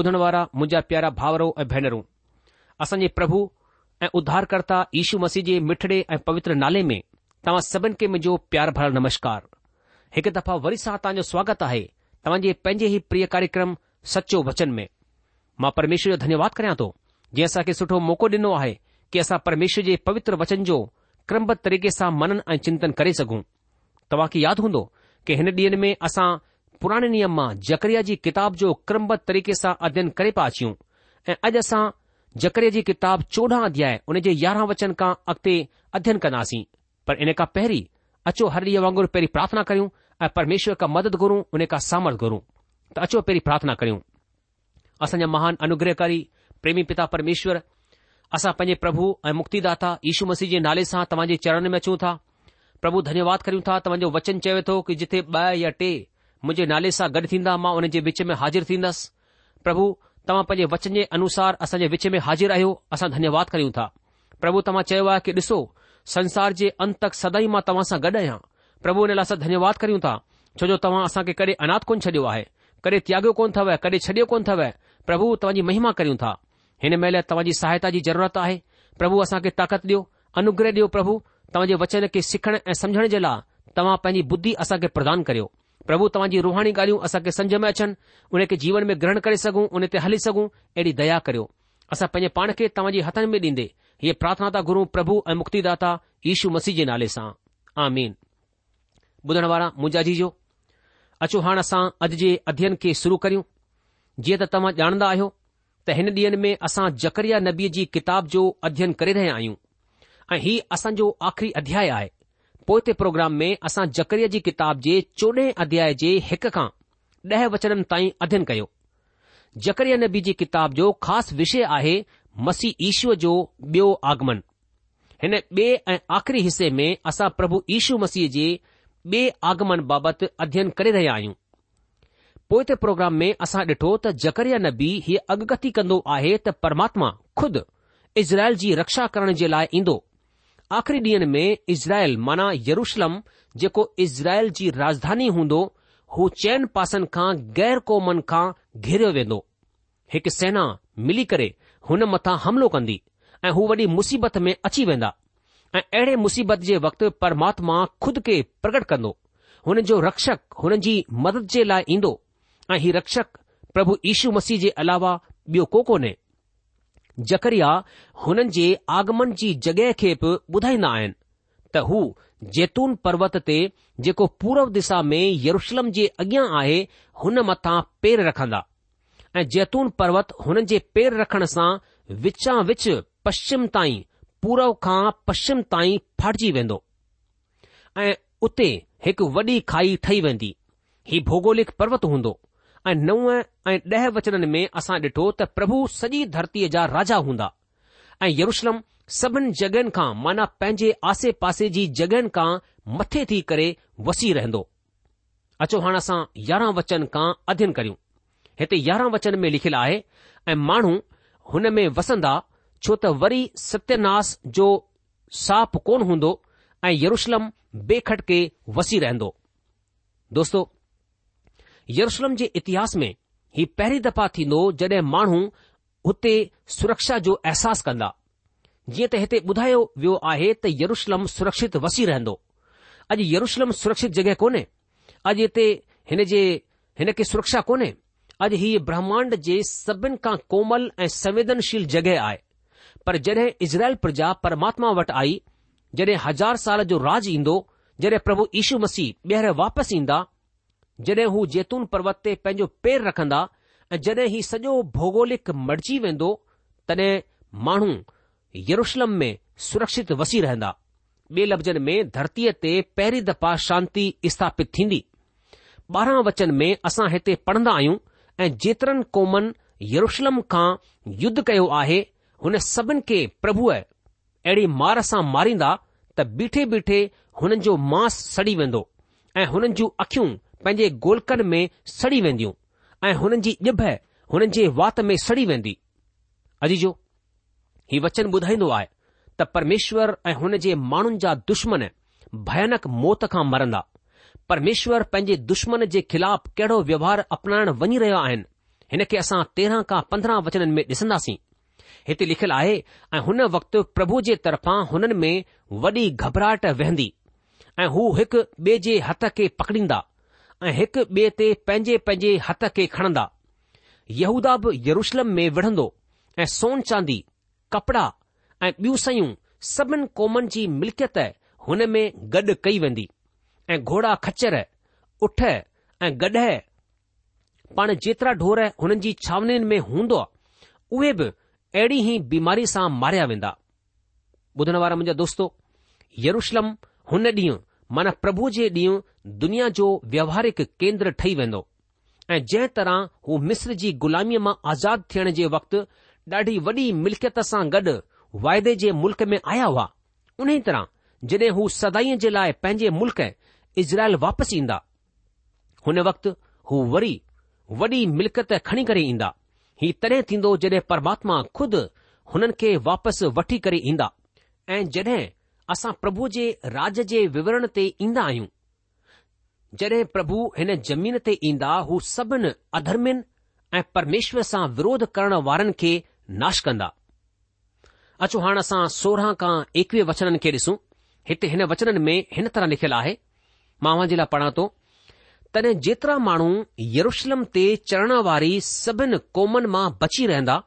ॿुधण वारा मुंहिंजा प्यारा भावरो ऐं भेनरूं असांजे प्रभु ऐं उद्धारकर्ता ईशू मसीह जे मिठड़े ऐं पवित्र नाले में तव्हां सभिनि खे मुंहिंजो प्यार भर नमस्कार हिकु दफ़ा वरी सां तव्हांजो स्वागत आहे तव्हांजे पंहिंजे ही प्रिय कार्यक्रम सचो वचन में मां परमेश्वर जो धन्यवाद करियां थो जीअं असांखे सुठो मौक़ो ॾिनो आहे की असां परमेश्वर जे पवित्र वचन जो क्रमबत तरीक़े सां मनन ऐं चिंतन करे सघूं तव्हांखे यादि हूंदो की हिन ॾींह में असां पुराणे नियम मां जकरिया जी किताब जो क्रमबद्ध तरीक़े सां अध्ययन करे पिया अचूं ऐं अॼु असां जकरिया जी किताब चोॾहं अध्याय उन जे यारहं वचन खां अॻिते अध्ययन कंदासीं पर इन खां पहिरीं अचो हर ॾींहुं वांगुरु पहिरीं प्रार्थना करियूं ऐं परमेश्वर खां मदद घुरूं उन खां सामर्थ घुरूं त अचो पहिरीं प्रार्थना करियूं असांजा महान अनुग्रहकारी प्रेमी पिता परमेश्वर असां पंहिंजे प्रभु ऐं मुक्तिदाता यीशू मसीह जे नाले सां तव्हांजे चरण में अचूं था प्रभु धन्यवाद करियूं था तव्हांजो वचन चवे थो कि जिथे ॿ या टे मुजे नाले सां गॾु थींदा मां हुन जे विच में हाजिर थींदसि प्रभु तव्हां पांजे वचन जे अनुसार असां विच में हाजिर आहियो असां धन्यवाद करियूं था प्रभु तव्हां चयो आहे कि डि॒सो संसार जे अंत तक सदाई मां तव्हां सां गॾु आहियां प्रभु हिन लाइ धन्यवाद करियूं था छोजो तव्हां असांखे कड॒ अनाथ कोन छडि॒यो आहे कडे त्यागियो कोन अथव कड छडि॒यो कोन अथव प्रभु तव्हांजी महिमा करियूं था हिन महिल तव्हांजी सहायता जी ज़रूरत आहे प्रभु असां ताक़त ॾियो अनुग्रह ॾियो प्रभु तव्हां वचन के सिखण ऐं समझण जे लाइ तव्हां पंहिंजी बुद्धी असांखे प्रदान करियो પ્રભુ તવાજી રોહાની ગાળીઓ અસા કે સંજમે છન ઉને કે જીવન મે ગ્રહણ કરી સગુ ઉને તે હલી સગુ એડી દયા કર્યો અસા પય પાણ કે તવાજી હાથ મે દીંદે યે પ્રાર્થના તા ગુરુ પ્રભુ એ મુક્તિદાતા ઈસુ મસીજી નાલે સા આમિન બુદણ વારા મુજાજી જો અચો હાણ અસા અજજે અધ્યયન કે શુરુ કરીઉ જી ત તવા જાણદા આયો ત હેન દિન મે અસા જકરિયા નબીજી કિતાબ જો અધ્યયન કરે રહે આયુ આ હી અસં જો આખરી અધ્યાય આય पोइ ते प्रोग्राम में असां जकरीअ जी किताब जे चोॾह अध्याय जे हिक खां ॾह वचननि ताईं अध्यन कयो जकरीअ नबी जी किताब जो ख़ासि विषय आहे मसीह इशूअ जो ॿियो आगमन हिन ॿिए ऐं आख़िरी हिसे में असां प्रभु ईशू मसीह जे ॿिए आगमन बाबति अध्ययन करे रहिया आहियूं पोइ ते प्रोग्राम में असां ॾिठो त जकरिया नबी हीअ अगगती कंदो आहे त परमात्मा खुद इज़राइल जी रक्षा करण जे लाइ ईंदो आख़िरी डीं॒ में इज़राइल माना यरुषलम जेको इज़राइल जी राजधानी हूंदो हू चैन पासनि खां गैर क़ौमनि खां घेरियो वेंदो हिकु सेना मिली करे हुन मथां हमिलो कंदी ऐं हू वॾी मुसीबत में अची वेंदा ऐं अहिड़े मुसीबत जे वक़्तु परमात्मा ख़ुदि खे प्रगट कंदो हुन जो रक्षक हुननि जी मदद जे लाइ ईंदो ऐं ही रक्षक प्रभु यीशू मसीह जे अलावा ॿियो कोन्हे जकरिया हुननि जे आगमन जी जॻहि खे बि ॿुधाईंदा आहिनि त हू जैतून पर्वत ते जेको पूर्व दिशा में यरुशलम जे अॻियां आहे हुन मथां पेर रखंदा ऐं जैतून पर्वत हुननि जे पेर रखण सां विचां विच पश्चिम ताईं पूर्व खां पश्चिम ताईं फाटजी वेंदो ऐं उते हिकु वॾी खाई ठही वेंदी हीउ भौगोलिक पर्वत हूंदो ऐं नव ऐं ॾह वचननि में असां ॾिठो त प्रभु सॼी धरतीअ जा राजा हूंदा ऐं यरुशलम सभिनी जॻहियुनि खां माना पंहिंजे आसे पासे जी जॻहियुनि खां मथे थी करे वसी रहंदो अचो हाणे असां यारहं वचन खां अध्यन करियूं हिते यारहं वचन में लिखियलु आहे ऐं माण्हू हुन में वसंदा छो त वरी सत्यनास जो साप कोन हूंदो ऐं यरुषलम बेखटके वसी रहंदो दोस्तो यरूशलम जे इतिहास में ही पहिरीं दफ़ा थींदो जड॒हिं माण्हू हुते सुरक्षा जो अहसासु कंदा जीअं त हिते ॿुधायो वियो आहे त यरूशलम सुरक्षित वसी रहंदो अॼु यरूशलम सुरक्षित जॻहि कोन्हे अॼु हिते हिन जे हिन खे सुरक्षा कोन्हे अॼु ही ब्रह्मांड जे सभिनि खां कोमल ऐं संवेदनशील जॻहि आहे पर जड॒हिं इज़राइल प्रजा परमात्मा वटि आई जॾहिं हज़ार साल जो राज ईंदो जॾहिं प्रभु यीशू मसीह ॿीहर वापसि ईंदा जॾहिं हू जैतून पर्वत ते पंहिंजो पेर रखंदा ऐं जॾहिं हीउ सॼो भौगोलिक मर्जी वेंदो तॾहिं माण्हू यरुशलम में सुरक्षित वसी रहंदा ॿिए लफ़्ज़नि में धरतीअ ते पहिरीं दफ़ा शांती स्थापित थींदी ॿारहं वचन में असां हिते पढ़ंदा आहियूं ऐं जेतिरनि कौमनि यरुशलम खां युद्ध कयो आहे हुन सभिनि खे प्रभुअ अहिड़ी मार सां मारींदा त बीठे बीठे हुननि जो मांस सड़ी वेंदो ऐं हुननि जूं अखियूं पंहिंजे गोलकनि में सड़ी वेंदियूं ऐं हुननि जी ॼिभ हुननि जे वात में सड़ी वेन्दी अजीजो हीउ वचन ॿुधाईंदो आहे त परमेश्वर ऐं हुन जे माण्हुनि जा दुश्मन भयानक मौत खां मरंदा परमेश्वर पंहिंजे दुश्मन जे ख़िलाफ़ कहिड़ो व्यवहार अपनाइण वञी रहिया आहिनि हिन खे असां तेरहं खां पंद्रहं वचननि में ॾिसंदासीं हिते लिखियलु आहे ऐं हुन वक़्तु प्रभु जे तरफ़ां हुननि में वॾी घबराहट वेहंदी ऐं हू हिकु ॿिए जे हथ खे पकड़ींदा ऐं हिक ॿिए ते पंहिंजे पंहिंजे हथ खे खणंदा यहूदा बि यरुषलम में विढ़ंदो ऐं सोन चांदी कपड़ा ऐं ॿियूं सयूं सभिनि कौमनि जी मिल्कियत हुन में गॾु कई वेंदी ऐं घोड़ा खचर उठ ऐं गॾह पाण जेतिरा ढोर हुननि जी छांवनीनि में हूंदो आहे उहे बि अहिड़ी ई बीमारी सां मारिया वेंदा ॿुधण वारा मुंहिंजा दोस्तो यरूषलम हुन ॾींहुं माना प्रभु जे ॾींहुं दुनिया जो व्यवहारिक केंद्र ठही वेंदो ऐं जंहिं तरह हू मिस्र जी ग़ुलामीअ मां आज़ाद थियण जे वक़्तु ॾाढी वॾी मिल्कियत सां गॾु वाइदे जे मुल्क़ में आया हुआ उन्हीअ तरह जॾहिं हू सदाईअ जे लाइ पंहिंजे मुल्क़ इज़राइल वापसि ईंदा हुन वक़्तु हू वरी वॾी मिल्कियत खणी करे ईंदा ही तॾहिं थींदो जॾहिं परमात्मा खुद हुननि खे वापसि वठी करे ईंदा ऐं जॾहिं असां प्रभु जे राज जे विवरण ते ईंदा आहियूं जॾहिं प्रभु हिन जमीन ते ईंदा हू सभिनि अधर्मिन ऐं परमेश्वर सां विरोध करण वारनि खे नाश कंदा अचो हाणे असां सोरहं खां एकवीह वचननि खे ॾिसूं हिते हिन वचननि में हिन तरह लिखियलु आहे मां उन जे लाइ पढ़ा थो तॾहिं जेतिरा माण्हू यरुशलम ते चढ़ण वारी सभिनि क़ौमनि मां बची रहंदा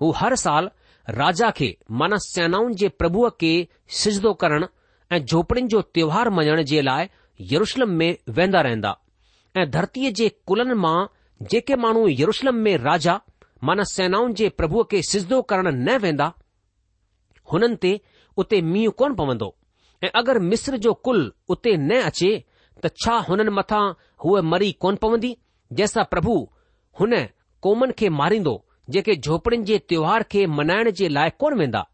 हू हर साल राजा खे माना सेनाउनि जे प्रभुअ खे सिजदो करण ऐं झोपड़ियुनि जो त्योहार मञण जे लाइ यरुशलम में वेंदा रहंदा ऐं धरतीअ जे कुलनि मां जेके माण्हू यरुशलम में राजा माना सेनाउनि जे प्रभुअ खे सिजदो करण न वेंदा हुननि ते उते मींहुं कोन पवंदो ऐं अगरि मिस्र जो कुल उते न अचे त छा हुननि मथां हूअ मरी कोन पवंदी जंहिंसां प्रभु हुन कोमनि खे मारींदो जेके झोपड़ियुनि जे त्योहार खे मल्हाइण जे लाइ कोन वेंदा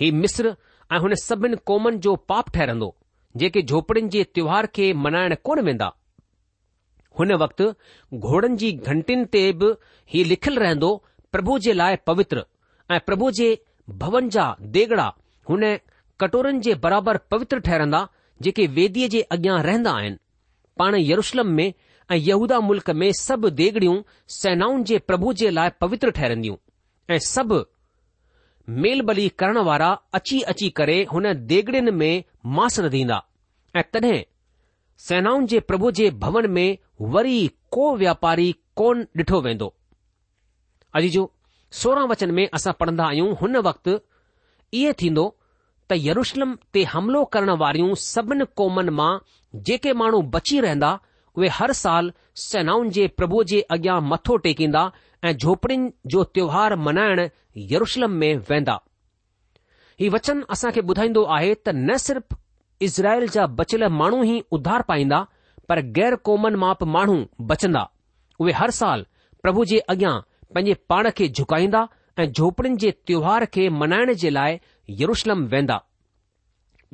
ही मिस्र ऐं हुन सभिनी क़ौमनि जो पाप ठहिरंदो जेके झोपड़ियुनि जे त्योहार खे मल्हाइण कोन वेंदा हुन वक़्तु घोड़नि जी घंटिन ते बि हीउ लिखियलु रहंदो प्रभु जे लाइ पवित्र ऐं प्रभु जे भवन जा देगड़ा हुन कटोरनि जे बराबर पवित्र ठहिरंदा जेके वेदीअ जे अॻियां रहंदा आहिनि पाण यरुशलम में ऐं यहूदा मुल्क़ में सभु देगड़ियूं सेनाउनि जे प्रभु जे लाइ पवित्र ठहरंदियूं ऐं सभु मेलबली करण वारा अची अची करे हुन देगड़ियुनि में मांस रधींदा ऐं तॾहिं सेनाउनि जे प्रभु जे भवन में वरी को व्यापारी कोन ॾिठो वेंदो अॼु जो सोरहं वचन में असां पढ़ंदा आहियूं हुन वक़्तु इहे थींदो त यरुशलम ते हमिलो करण वारियूं सभिनी क़ौमनि मां जेके माण्हू बची रहंदा उहे हर साल सेनाउनि जे प्रभु जे अॻियां मथो टेकींदा ऐं झोपड़िनि जो त्योहार मनाइण यरुषशलम में वेंदा हीउ वचन असांखे ॿुधाईंदो आहे त न सिर्फ़ इज़राइल जा बचियल माण्हू ई उधार पाईंदा पर गैर क़ौमनि माप माण्हू बचंदा उहे हर साल प्रभु जे अॻियां पंहिंजे पाण खे झुकाईंदा ऐं झोपड़िन जे त्योहार खे मल्हाइण जे लाइ यरुशलम वेंदा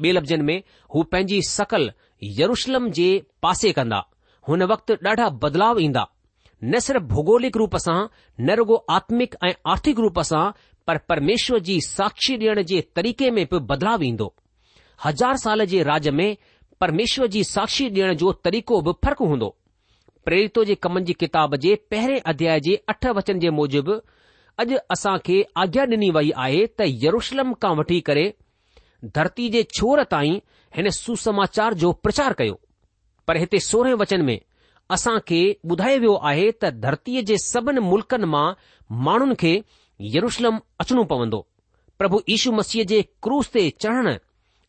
ॿ लफ़्ज़नि में हू पंहिंजी सकल यरुशलम जे पासे कंदा हुन वक़्तु ॾाढा बदलाव ईंदा न सिर्फ़ भौगोलिक रूप सां न रुगो आत्मिक ऐं आर्थिक रूप सां पर परमेश्वर जी साक्षी ॾियण जे तरीक़े में बि बदलाव ईंदो हज़ार साल जे राज में परमेश्वर जी साक्षी ॾियण जो तरीक़ो बि फ़र्क़ु हूंदो प्रेरितो जे कमनि जी किताब जे पहिरें अध्याय जे अठ वचन जे मूजिबि अॼु असां खे आज्ञा ॾिनी वई आहे त यरुशलम खां वठी करे धरती जे छोर ताईं हिन सुसमाचार जो प्रचार कयो पर हिते सोरहें वचन में असां खे ॿुधायो वियो आहे त धरतीअ जे सभिनी मुल्कनि मां माण्हुनि खे यरुशलम अचणो पवंदो प्रभु यीशू मसीह जे क्रूस ते चढ़ण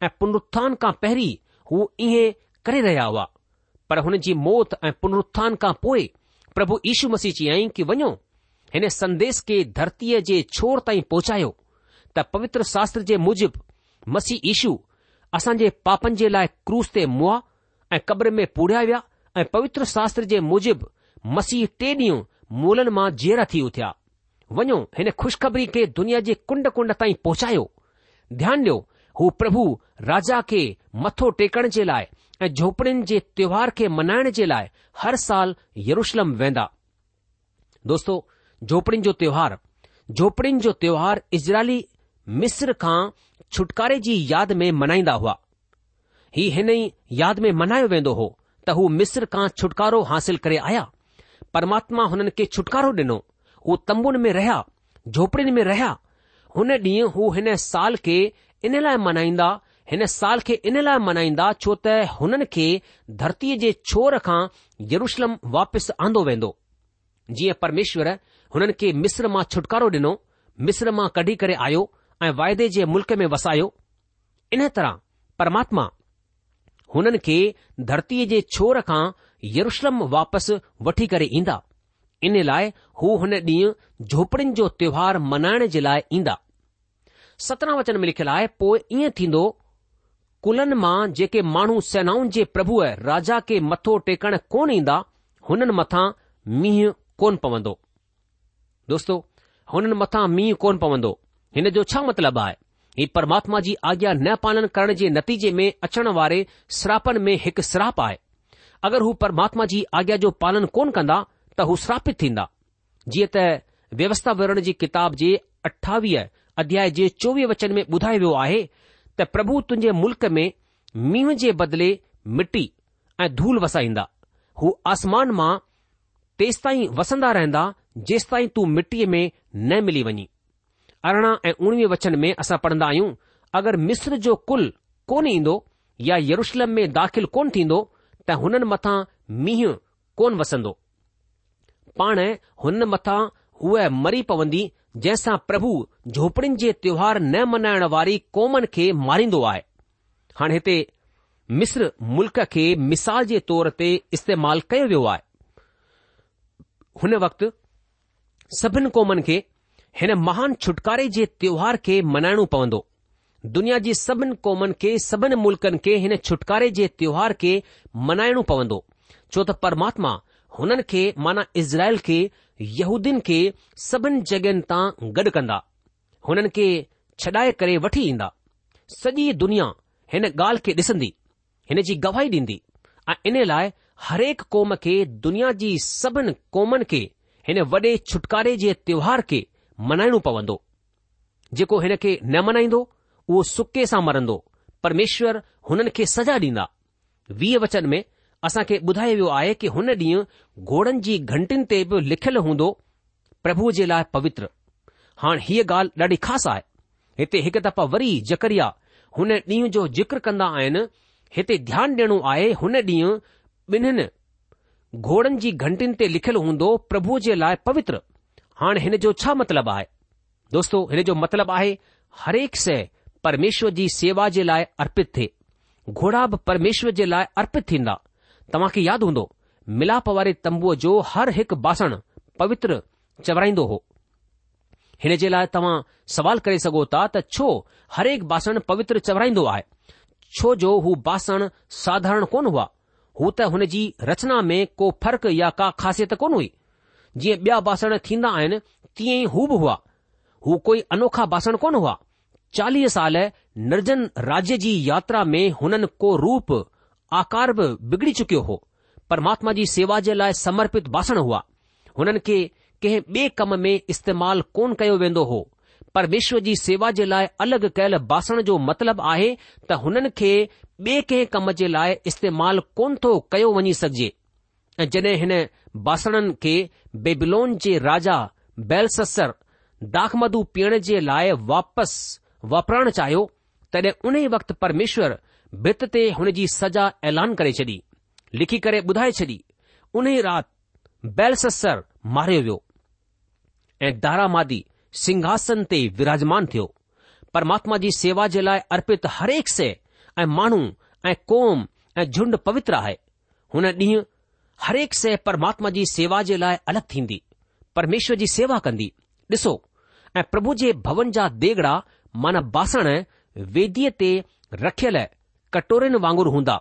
ऐं पुनरुत्थान खां पहिरीं हू इहे करे रहिया हुआ पर हुन जी मौत ऐं पुनरुत्थान खां पोइ प्रभु यीशू मसीह चई आई की वञो हिन संदेश खे धरतीअ जे छोर ताईं पहुचायो त पवित्र शास्त्र जे मुजिबि मसीह यीशू असांजे पापनि जे लाइ क्रूस ते मुआ ऐं क़ब्र में पुड़िया विया ऐं पवित्र शास्त्र जे मुजिबि मसीह टे ॾींहं मुलन मां जेरा थी उथिया वञो हिन खुशख़री खे दुनिया जे कुंड कुंड ताईं पहुचायो ध्यानु ॾियो हू प्रभु राजा खे मथो टेकण जे लाइ ऐं झोपड़िन जे त्योहार खे मनाइण जे लाइ हर साल यरुशलम वेंदा दोस्तो झोपड़िन जो त्योहार झोपड़िनि जो त्योहार इज़राइली मिस्र खां छुटकारे जी यादि में हुआ ही हिन ई यादि में मल्हायो वेंदो हो त हू मिस्र खां छुटकारो हासिल करे आया परमात्मा हुननि खे छुटकारो ॾिनो हू तंबुनि में रहिया झोपड़ियुनि में रहिया हुन ॾींहुं हू हिन साल खे इन लाइ मल्हाईंदा हिन साल खे इन लाइ मल्हाईंदा छो त हुननि खे धरतीअ जे छोर खां यरुशलम वापसि आंदो वेंदो जीअं परमेश्वर हुननि खे मिस्र मां छुटकारो ॾिनो मिस्र मां कढी करे आयो ऐं वाइदे जे मुल्क में वसायो इन तरह परमात्मा हुननि खे धरतीअ जे छोर खां यरुशलम वापसि वठी करे ईंदा इन लाइ हू हुन ॾींहुं झोपड़ियुनि जो त्योहार मल्हाइण जे लाइ ईंदा सत्रहं वचन में लिखियलु आहे पोइ ईअं थींदो कुलनि मां जेके माण्हू सेनाउनि जे प्रभुअ राजा खे मथो टेकण कोन ईंदा हुननि मथां मींहुं कोन पवंदो दोस्तो हुननि मथां मींहुं कोन पवंदो हिन जो छा मतिलबु आहे ही परमात्मा जी आज्ञा न पालन करण जे नतीजे में अचण वारे श्रापन में हिकु श्राप आहे अगरि हू परमात्मा जी आज्ञा जो पालन कोन कंदा त हू श्रापित थींदा जीअं त व्यवस्था वरण जी किताब जे अठावीह अध्याय जे चोवीह वचन में ॿुधायो वियो आहे त प्रभु तुंहिंजे मुल्क में मींहं जे बदिले मिटी ऐं धूल वसाईंदा हू आसमान मां तेसि ताईं वसंदा रहंदा जेसि ताईं तूं मिटीअ में न मिली वञी अरिड़हं ऐं उणिवीह वचन में असां पढ़ंदा आहियूं अगरि मिस्र जो कुल कोन ईंदो या यरुशलम में दाख़िल कोन थींदो त हुननि मथां मींहं कोन वसंदो पाण हुन मथां हूअ मरी पवंदी जंहिंसां प्रभु झोपड़ियुनि जे त्योहार न मल्हाइण वारी क़ौमनि खे मारींदो आहे हाणे हिते मिस्र मुल्क खे मिसाल जे तौर ते इस्तेमाल कयो वियो आहे हुन वक़्तु सभिनि क़ौमनि खे हिन महान छुटकारे जे त्योहार खे मल्हाइणो पवंदो दुनिया जी सभिनी क़ौमनि खे सभिनी मुल्कनि खे हिन छुटकारे जे त्योहार खे मल्हाइणो पवंदो छो त परमात्मा हुननि खे माना इज़राइल खे यहूदीन खे सभिनि जॻहियुनि तां गॾु कंदा हुननि खे छॾाए करे वठी ईंदा सॼी दुनिया हिन ॻाल्हि खे ॾिसंदी हिन जी गवाही ॾींदी ऐं इन लाइ हरेक क़ौम खे दुनिया जी सभिनी क़ौमनि खे हिन वॾे छुटकारे जे त्योहार खे मल्हाइणो पवंदो जेको हिन खे न मल्हाईंदो उहो सुके सां मरंदो परमेश्वर हुननि खे सजा ॾींदा वीह वचन में असां खे ॿुधायो वियो आहे कि हुन ॾींहुं घोड़नि जी घंटीन ते बि लिखियलु हूंदो प्रभु जे लाइ पवित्र हाणे हीअ ॻाल्हि ॾाढी ख़ासि आहे हिते हिकु दफ़ा वरी जकरिया हुन ॾींहुं जो जिक्र कंदा आहिनि हिते ध्यानु ॾियणो आहे हुन ॾींहुं ॿिन्हिनि घोड़नि जी घंटीन ते लिखियलु हूंदो प्रभु जे लाइ पवित्र हाणे हिन जो छा मतिलबु आहे दोस्तो हिन जो मतिलबु आहे हरेक शइ परमेश्वर जी सेवा जे लाइ अर्पित थे घोड़ा बि परमेश्वर जे लाइ अर्पित थींदा तव्हां खे यादि हूंदो मिलाप वारे तंबुअ जो हर हिकु बासण पवित्र चवराईंदो हो हिन जे लाइ तव्हां सवाल करे सघो था त छो हरेक बासण पवित्र चवराईंदो आहे छो जो हू बासण साधारण कोन हुआ हू त हुनजी रचना में को फ़र्क़ु या का ख़ासियत कोन हुई जीअं ॿिया बासण थींदा आहिनि तीअं ई हू बि हुआ हू कोई अनोखा बासण कोन हुआ चालीह साल निर्जन राज्य जी यात्रा में हुननि को रूप आकार बि बिगड़ी चुकियो हो परमात्मा जी सेवा जे लाइ समर्पित बासण हुआ हुननि खे कंहिं ॿिए कम में इस्तेमाल कोन कयो वेंदो हो परमेश्वर जी सेवा जे लाइ अलॻि कयल बासण जो मतिलबु आहे त हुननि खे ॿिए कंहिं कम जे लाइ इस्तेमाल कोन थो कयो वञी सघिजे ऐं जॾहिं हिन बासणनि खे बेबलोन जे राजा बेलससर दाखमदू पीअण जे लाइ वापसि वापराइणु चाहियो तॾहिं उन ई वक़्तु परमेश्वर भित ते जी सजा ऐलान करे छॾी लिखी करे ॿुधाए छॾी उन राति बेलससर मारियो वियो ऐं दारामादी सिंघासन ते विराजमान थियो परमात्मा जी सेवा जे लाइ अर्पित हरेक से ऐं माण्हू ऐं कोम ऐं झुंड पवित्र आहे हुन ॾींहुं हरेक शइ परमात्मा जी सेवा जे लाइ अलॻि थींदी परमेश्वर जी सेवा कंदी ॾिसो ऐं प्रभु जे भवन जा देगड़ा माना बासण वेदीअ ते रखियल कटोरियुनि वांगुरु हूंदा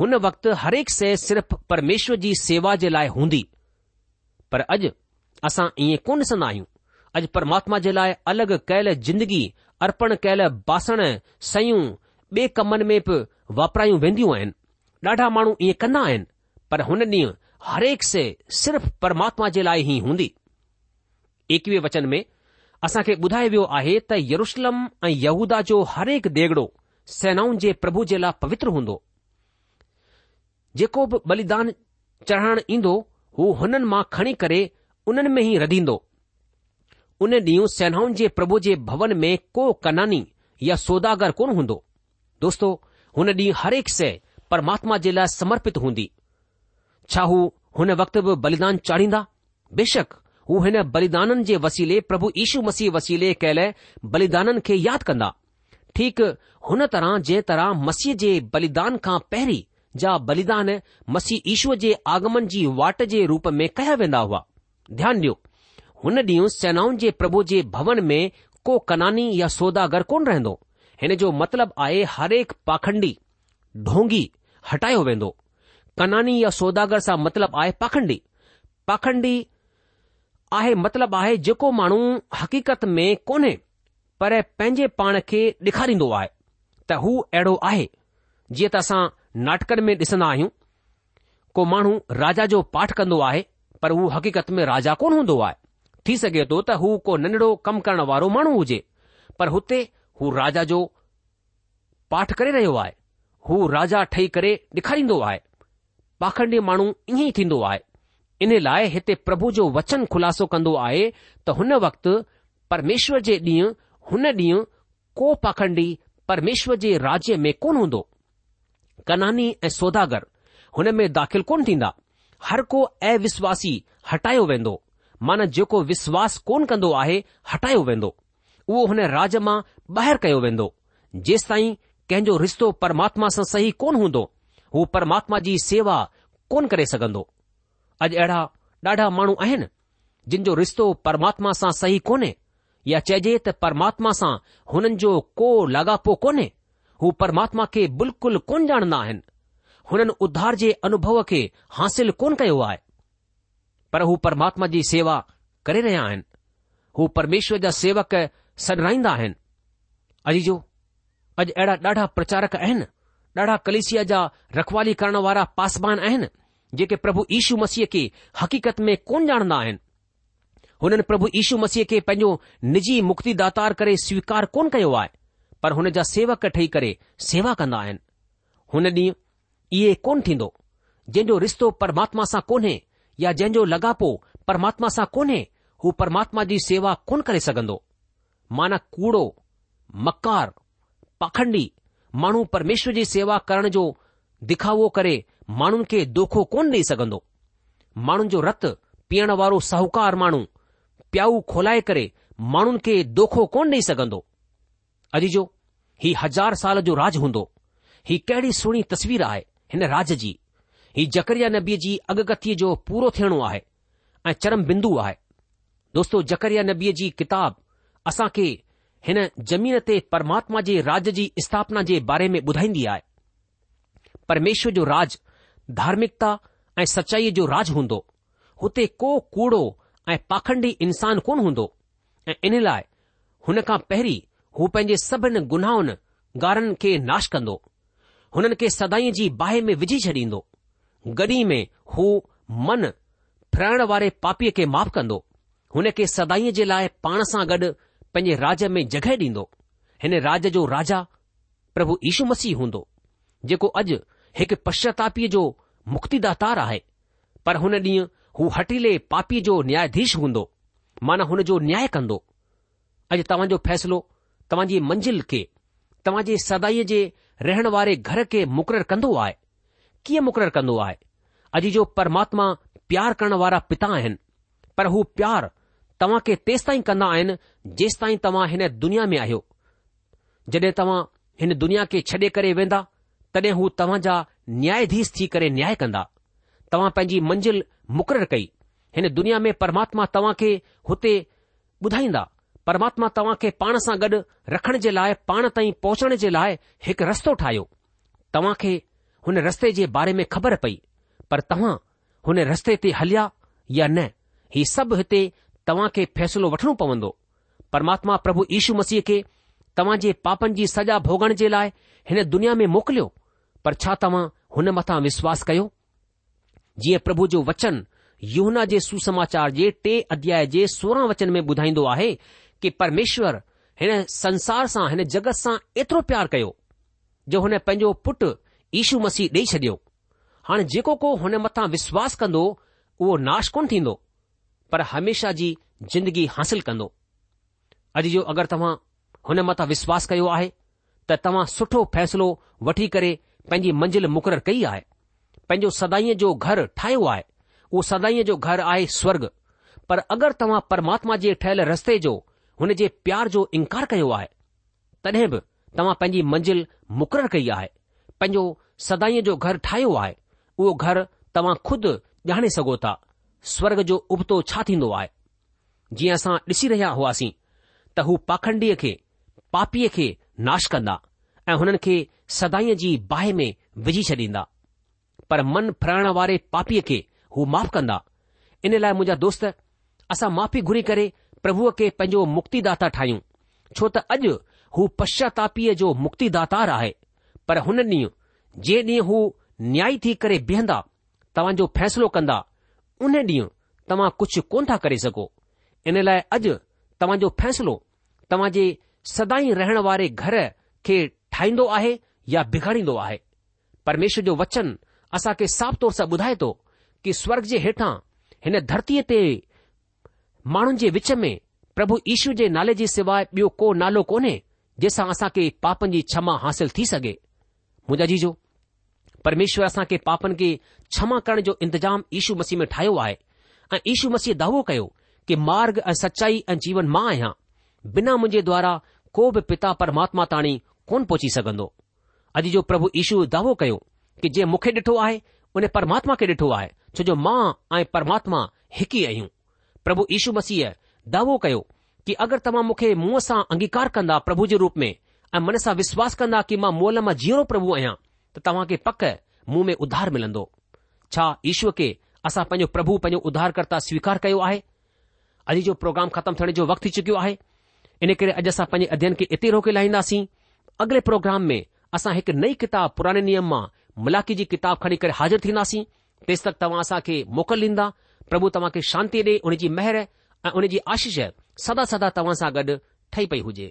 हुन वक़्ति हरेक शइ सिर्फ़ु परमेश्वर जी सेवा जे लाइ हूंदी पर अॼु असां ईअं कोन ॾिसंदा आहियूं अॼु परमात्मा जे लाइ अलॻि कयल जिंदगी अर्पण कयल बासण सयूं ॿिए कमनि में बि वापरायूं वेंदियूं आहिनि ॾाढा माण्हू ईअं कंदा आहिनि पर हुन ॾींहुं हरेक शइ सिर्फ़ परमात्मा जे लाइ ई हूंदी एकवीह वचन में असांखे ॿुधायो वियो आहे त यरुशलम ऐं यहूदा जो हरेक देगड़ो सेनाउनि जे प्रभु जे लाइ पवित्र हूंदो जेको बि बलिदान चढ़ण ईंदो हू हुननि मां खणी करे उन्हनि में ई रधींदो उन ॾींहुं सेनाउनि जे प्रभु जे भवन में को कनानी या सौदागर कोन हूंदो दोस्तो हुन ॾींहुं हरेक शइ परमात्मा जे लाइ समर्पित हूंदी छा हू हुन वक़्त बि बलिदान चाढींदा बेशक हू हिन बलिदाननि जे वसीले प्रभु ईशू मसीह वसीले कयल बलिदाननि खे यादि कन्दा ठीक हुन तरह जे तरह मसीह जे बलिदान खां पहिरीं जा बलिदान मसीह ईशूअ जे आगमन जी वाट जे रूप में कया वेंदा हुआ ध्यानु ॾियो हुन डीं॒ं सेनाउनि जे प्रभु जे भवन में को कनानी या सौदागर कोन रहंदो हिन जो मतिलबु आहे हरेक पाखंडी डोंगी हटायो वेंदो कनानी या सौदागर सां मतिलबु आहे पाखंडी पाखंडी आहे मतिलबु आहे जेको माण्हू हक़ीक़त में कोन्हे पर पंहिंजे पाण खे ॾेखारींदो आहे त हू अहिड़ो आहे जीअं त असां नाटकनि में ॾिसंदा आहियूं को माण्हू राजा जो पाठ कंदो आहे पर हू हकीकत में राजा कोन हूंदो आहे थी सघे थो त हू को नंढड़ो कमु करण वारो माण्हू हुजे पर हुते हू राजा जो पाठ करे रहियो आहे हू राजा ठही करे ॾेखारींदो आहे पाखंडी माण्हू ईअं ई थींदो आहे इन लाइ हिते प्रभु जो वचन खुलासो कंदो आहे त हुन वक़्तु परमेश्वर जे ॾींहुं हुन ॾींहुं को पाखंडी परमेश्वर जे राज्य में कोन हूंदो कनानी ऐं सौदागर हुन में दाख़िल कोन थींदा हर को अविश्वासी हटायो वेंदो माना जेको विश्वास कोन कंदो आहे हटायो वेंदो उहो हुन राज्य मां ॿाहिरि कयो वेंदो जेसि ताईं कंहिंजो रिश्तो परमात्मा सां सही कोन हूंदो हू परमात्मा जी सेवा कोन करे सघंदो अॼु अहिड़ा ॾाढा माण्हू आहिनि जिन जो रिश्तो परमात्मा सां सही कोन्हे या चइजे त परमात्मा सां हुननि जो को लाॻापो कोन्हे हू परमात्मा खे बिल्कुलु कोन ॼाणंदा आहिनि हुननि उध्धार जे अनुभव खे हासिल कोन कयो आहे पर हू परमात्मा जी सेवा करे रहिया आहिनि हू परमेश्वर जा सेवक सॾराईंदा आहिनि अॼु जो अॼु अहिड़ा ॾाढा प्रचारक आहिनि ॾाढा कलेसिया जा रखवाली करण वारा पासवान आहिनि जेके प्रभु ईशू मसीह खे हक़ीक़त में कोन ॼाणंदा आहिनि हुननि प्रभु इशू मसीह खे पंहिंजो निजी मुक्तिदार करे स्वीकार कोन कयो आहे पर हुन जा सेवक ठही करे सेवा कंदा आहिनि हुन ॾींहुं इहे कोन थींदो जंहिंजो रिश्तो परमात्मा सां कोन्हे या जंहिं लॻापो परमात्मा सां कोन्हे हू परमात्मा जी सेवा कोन करे सघंदो माना कूड़ो मकार पाखंडी माण्हू परमेश्वर जी सेवा करण जो दिखावो करे माण्हुनि खे दोखो कोन ॾेई सघंदो माण्हुनि जो रतु पीअण वारो साहूकार माण्हू प्याऊ खोलाए करे माण्हुनि खे दोखो कोन ॾेई सघंदो अॼु जो हीउ हज़ार साल जो राज हूंदो ही कहिड़ी सुहिणी तस्वीर आहे हिन राज जी ही जकरिया नबीअ जी अगकथीअ जो पूरो थियणो आहे ऐं चरम बिंदु आहे दोस्तो जकरिया नबीअ जी किताब असां खे हिन जमीन ते परमात्मा जे राज जी स्थापना जे बारे में ॿुधाईंदी आहे परमेश्वर जो राज धार्मिकता ऐं सचाईअ जो राज हूंदो हुते को कूड़ो ऐं पाखंडी इंसान कोन हूंदो ऐं इन लाइ हुन खां पहिरीं हू पंहिंजे सभिनि गुनाहनि गारनि खे नाश कंदो हुननि खे सदाई जी बाहि में विझी छॾींदो गॾी में हू मन फिरण वारे पापीअ खे माफ़ कंदो हुन खे सदाईअ जे लाइ पाण सां गॾु पंहिंजे राज में जॻहि ॾींदो हिन राज जो राजा प्रभु यीशू मसीह हूंदो जेको अॼु हिकु पश्चातापीअ जो मुक्तिदातार आहे पर हुन ॾींहुं हू हटीले पापी जो न्यायाधीश हूंदो माना हुन जो न्याय कंदो अॼु तव्हांजो फ़ैसिलो तव्हां जी मंज़िल खे तव्हांजे सदाईअ जे रहण वारे घर खे मुक़ररु कंदो आहे कीअं मुक़ररु कंदो आहे अॼु जो परमात्मा प्यार करण वारा पिता आहिनि पर हू प्यारु तव्हां खे तेसि ताईं कंदा आहिनि जेसि ताईं तव्हां हिन दुनिया में आहियो जॾहिं तव्हां हिन दुनिया खे छॾे करे वेंदा तॾहिं हू तव्हां जा न्यायाधीश थी करे न्याय कंदा तव्हां पंहिंजी मंज़िल मुक़ररु कई हिन दुनिया में परमात्मा तव्हां खे हुते ॿुधाईंदा परमात्मा तव्हां खे पाण सां गॾु रखण जे लाइ पाण ताईं पहुचण जे लाइ हिकु रस्तो ठाहियो तव्हां खे हुन रस्ते जे बारे में ख़बर पई पर तव्हां हुन रस्ते ते हलिया या न हीउ सभु हिते तव्हां खे फ़ैसिलो वठणो पवंदो परमात्मा प्रभु यीशू मसीह खे तव्हां जे पापनि जी सजा भोगण जे लाइ हिन दुनिया में मोकिलियो पर छा तव्हां हुन मथां विश्वास कयो जीअं प्रभु जो वचन यौहना जे सुसमाचार जे टे अध्याय जे सोरहं वचन में ॿुधाईंदो आहे कि परमेश्वर हिन संसार सां हिन जगत सां एतिरो प्यार कयो जो हुन पंहिंजो पुटु ईशू मसीह ॾेई छडि॒यो हाणे जेको को हुन मथां विश्वास कंदो उहो नाश कोन थींदो पर हमेशा जी जिंदगी हासिल कंदो अॼु जो अगरि तव्हां हुन मथां विश्वास कयो आहे त तव्हां सुठो फ़ैसिलो वठी करे पंहिंजी मंज़िल मुक़ररु कई आहे पंहिंजो सदाईअ जो घर ठाहियो आहे उहो सदाईअ जो घर आहे स्वर्ग पर अगरि तव्हां परमात्मा जे ठहियल रस्ते जो हुन जे प्यार जो इनकार कयो आहे तॾहिं बि तव्हां पंहिंजी मंज़िल मुक़ररु कई आहे पंहिंजो सदाईअ जो घर ठाहियो आहे उहो घर तव्हां खुदि ॼाणे सघो था स्वर्ग जो उबतो छा थींदो आहे जीअं असां ॾिसी रहिया हुआसीं त हू पाखंडीअ खे पापीअ खे नाश कंदा ऐं हुननि खे सदाईअ जी बाहि में विझी छॾींदा पर मन फिराइण वारे पापीअ खे हू माफ़ कंदा इन लाइ मुंहिंजा दोस्त असां माफ़ी घुरी करे प्रभुअ खे पंहिंजो मुक्ति दाता ठाहियूं छो त अॼु हू पश्चातापीअ जो मुक्तिदातार आहे पर हुन ॾींहुं जे ॾींहुं हू न्याय थी करे बीहंदा तव्हांजो फ़ैसिलो कंदा उन ॾींहुं तव्हां कुझु कोन था करे सघो इन लाइ अॼु तव्हां जो फ़ैसिलो तव्हां जे सदाई रहण वारे घर खे ठाहींदो आहे या बिगाड़ींदो आहे परमेश्वर जो वचन असां खे साफ़ तौर सां ॿुधाए थो कि स्वर्ग जे हेठां हिन धरतीअ ते माण्हुनि जे विच में प्रभु ईश्वर जे नाले जे सवाइ ॿियो को नालो कोन्हे जंहिंसां असां खे पापनि जी क्षमा हासिल थी सघे मुंहिंजा जीजो परमेश्वर असां खे पापनि खे क्षमा करण जो इंतजाम यशू मसीह में ठाहियो आहे ऐशू मसीह दावो कयो कि मार्ग ऐं सचाई ऐं जीवन मां आहियां बिना मुंहिंजे द्वारा को बि पिता परमात्मा ताईं कोन पहुची सघंदो अॼु जो प्रभु ईशू दावो कयो कि जे मुखे ॾिठो आहे उन परमात्मा के ॾिठो आहे छो जो मां ऐं परमात्मा हिकु ई आहियूं प्रभु ईशू मसीह दावो कयो कि अगरि तव्हां मूंखे मुंहं सां अंगीकार कंदा प्रभु जे रूप में ऐ मन सां विश्वास कन्दा कि मां मोल मां जीअणो प्रभु आहियां त तव्हां खे पक मुंह में उधार मिलंदो छा ईश्वर खे असां पांजो प्रभु पंहिंजो उधारकर्ता स्वीकार कयो आहे अॼु जो प्रोग्राम ख़तमु थियण जो वक़्तु थी चुकियो आहे इन करे अॼु असां पैंजे अध्यन खे ऐते रोके लाहींदासीं अॻिले प्रोग्राम में असां हिकु नई किताब पुराने नियम मां मलाखी जी किताब खणी करे हाज़िर थींदासीं तेसि तक तव्हां असां मोकल ॾींदा प्रभु तव्हां खे शांती डि॒ उन जी महिर ऐं उनजी आशिष सदा सदा तव्हां सां गॾु ठही पई हुजे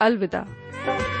अलविदा